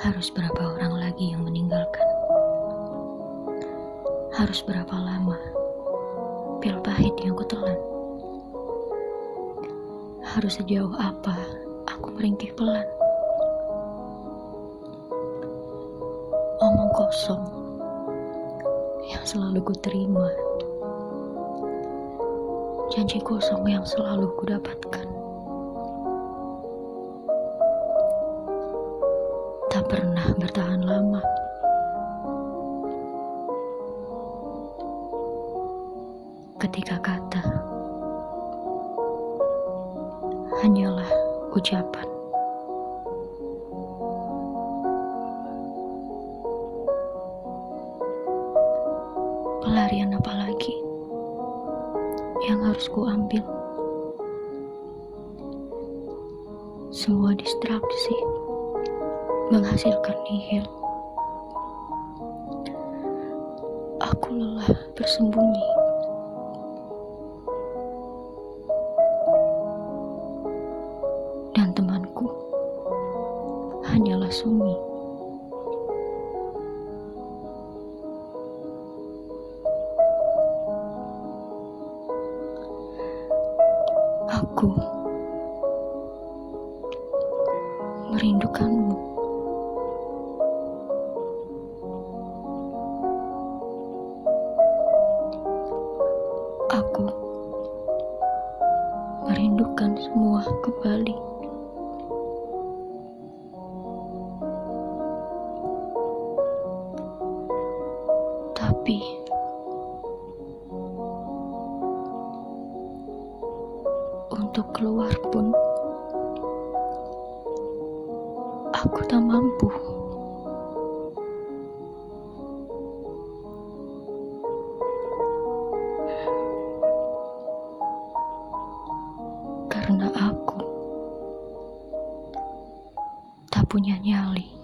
Harus berapa orang lagi yang meninggalkan? Harus berapa lama pil pahit yang kutelan? Harus sejauh apa aku merintih pelan? Omong kosong yang selalu ku terima. Janji kosong yang selalu ku pernah bertahan lama. Ketika kata hanyalah ucapan. Pelarian apa lagi yang harus kuambil? Semua distraksi menghasilkan nihil. Aku lelah bersembunyi. Dan temanku hanyalah sunyi. Aku merindukanmu. Aku merindukan semua kembali. Tapi untuk keluar pun aku tak mampu. Karena aku tak punya nyali.